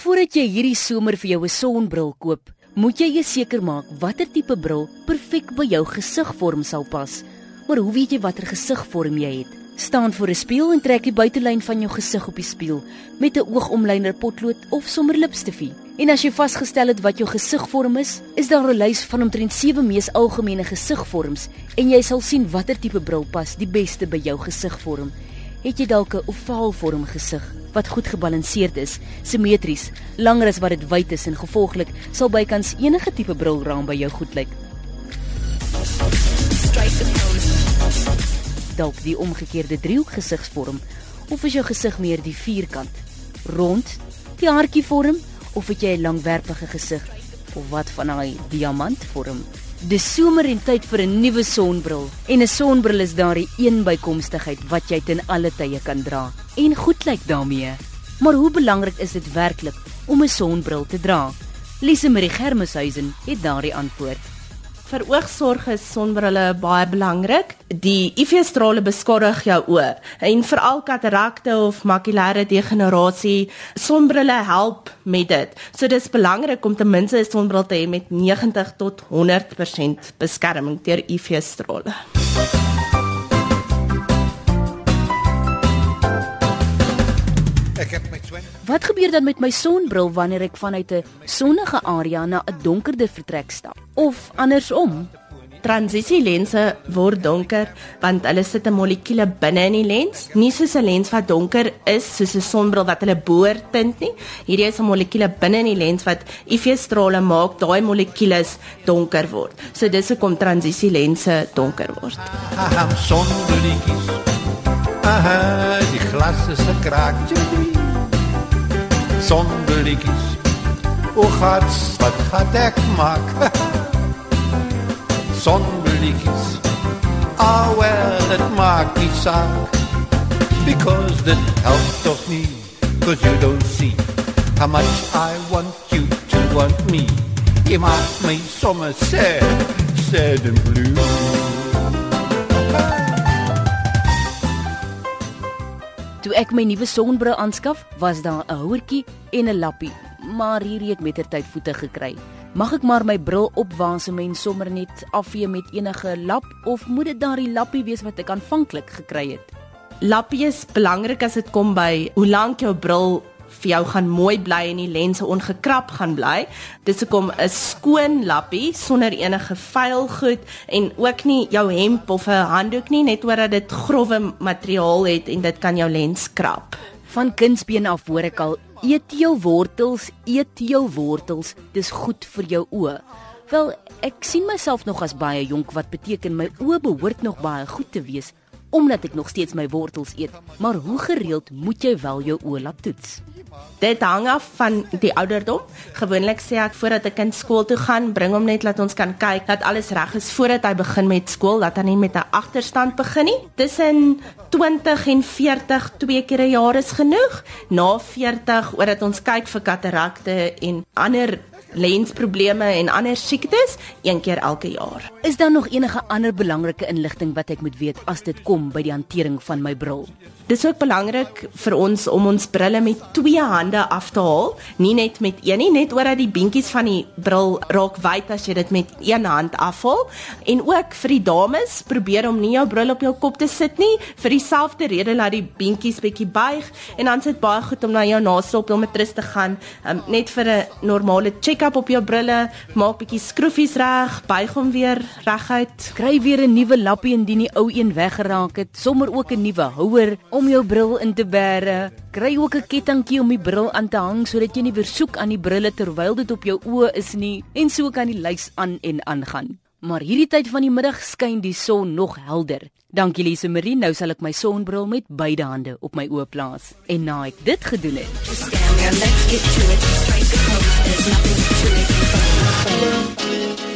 Voordat jy hierdie somer vir jou 'n sonbril koop, moet jy seker maak watter tipe bril perfek by jou gesigvorm sal pas. Maar hoe weet jy watter gesigvorm jy het? Staan voor 'n spieël en trek die buitelyn van jou gesig op die spieël met 'n oogomlyner potlood of sommer lipstifie. En as jy vasgestel het wat jou gesigvorm is, is daar 'n lys van omtrent 7 mees algemene gesigvorms en jy sal sien watter tipe bril pas die beste by jou gesigvorm. Het jy dalk 'n ovaalvorm gesig wat goed gebalanseerd is, simmetries, langer as wat dit wyd is en gevolglik sal bykans enige tipe brilraam by jou goed lyk. Dalk die omgekeerde driehoek gesigsvorm of is jou gesig meer die vierkant, rond, die hartjievorm of het jy 'n langwerpige gesig of wat van daai diamantvorm? Dis somer en tyd vir 'n nuwe sonbril. En 'n sonbril is daardie een bykomstigheid wat jy ten alle tye kan dra en goed lyk daarmee. Maar hoe belangrik is dit werklik om 'n sonbril te dra? Lise Marie Germeshuizen het daardie antwoord. Vir oogsorg is sonbrille baie belangrik. Die UV-strale beskadig jou oë en veral katarakte of makulêre degenerasie, sonbrille help met dit. So dis belangrik om ten minste 'n sonbril te hê met 90 tot 100% beskerming teen UV-strale. Ek het. Wat gebeur dan met my sonbril wanneer ek vanuit 'n sonnige area na 'n donkerder vertrek stap? Of andersom? Transisielense word donker want hulle sit 'n molekuule binne in die lens, nie soos 'n lens wat donker is soos 'n sonbril wat hulle boor tint nie. Hierdie is 'n molekuule binne in die lens wat UV-strale maak daai molekules donker word. So dis hoekom transisielense donker word. Aha, sonbrilies. Aha, die glas is 'n kraakjie afzonderlijk is. Hoe gaat's, wat gaat ik maken? Zonderlijk is. Ah oh well, het maakt niet zaak. Because that helped of me. Cause you don't see how much I want you to want me. Je maakt me soms sad, sad and blue. Toe ek my nuwe sonbril aanskaf, was daar 'n houertjie en 'n lappie, maar hierdie het mettertyd voete gekry. Mag ek maar my bril opwaasem en sommer net afvee met enige lap of moet dit daardie lappie wees wat ek aanvanklik gekry het? Lappie is belangrik as dit kom by hoe lank jou bril vir jou gaan mooi bly en die lense ongekrap gaan bly. Dis hoekom 'n skoon lappie sonder enige vuil goed en ook nie jou hemp of 'n handdoek nie net omdat dit grouwe materiaal het en dit kan jou lens krap. Van kindsbeen af hoor ek al eet jou wortels, eet jou wortels, dis goed vir jou oë. Wel, ek sien myself nog as baie jonk wat beteken my oë behoort nog baie goed te wees omdat ek nog steeds my wortels eet. Maar hoe gereeld moet jy wel jou oë laat toets? Dit hang af van die ouderdom. Gewoonlik sê ek voordat 'n kind skool toe gaan, bring hom net laat ons kan kyk dat alles reg is voordat hy begin met skool, dat hy nie met 'n agterstand begin nie. Tussen 20 en 40 twee keer 'n jaar is genoeg. Na 40 oordat ons kyk vir katarakte en ander lensprobleme en ander siektes een keer elke jaar. Is daar nog enige ander belangrike inligting wat ek moet weet as dit kom by die hantering van my bril? Dis ook belangrik vir ons om ons brille met twee hande af te haal, nie net met een nie, net omdat die beentjies van die bril raak wyd as jy dit met een hand afhaal. En ook vir die dames, probeer om nie jou bril op jou kop te sit nie, vir dieselfde rede laat die beentjies bietjie buig en dan sit baie goed om na jou naastop om met rus te gaan, um, net vir 'n normale check-up op jou brille, maak bietjie skroefies reg, buig hom weer reguit, kry weer 'n nuwe lappie indien die ou een weggeraak het, sommer ook 'n nuwe houer om jou bril in te bære. Kry ook 'n kettingkie om die bril aan te hang sodat jy nie weer soek aan die brille terwyl dit op jou oë is nie en so kan die lys aan en aangaan. Maar hierdie tyd van die middag skyn die son nog helder. Dankie Lise Marie, nou sal ek my sonbril met beide hande op my oë plaas. En na ek dit gedoen het, Just stand there, let's get to it. It.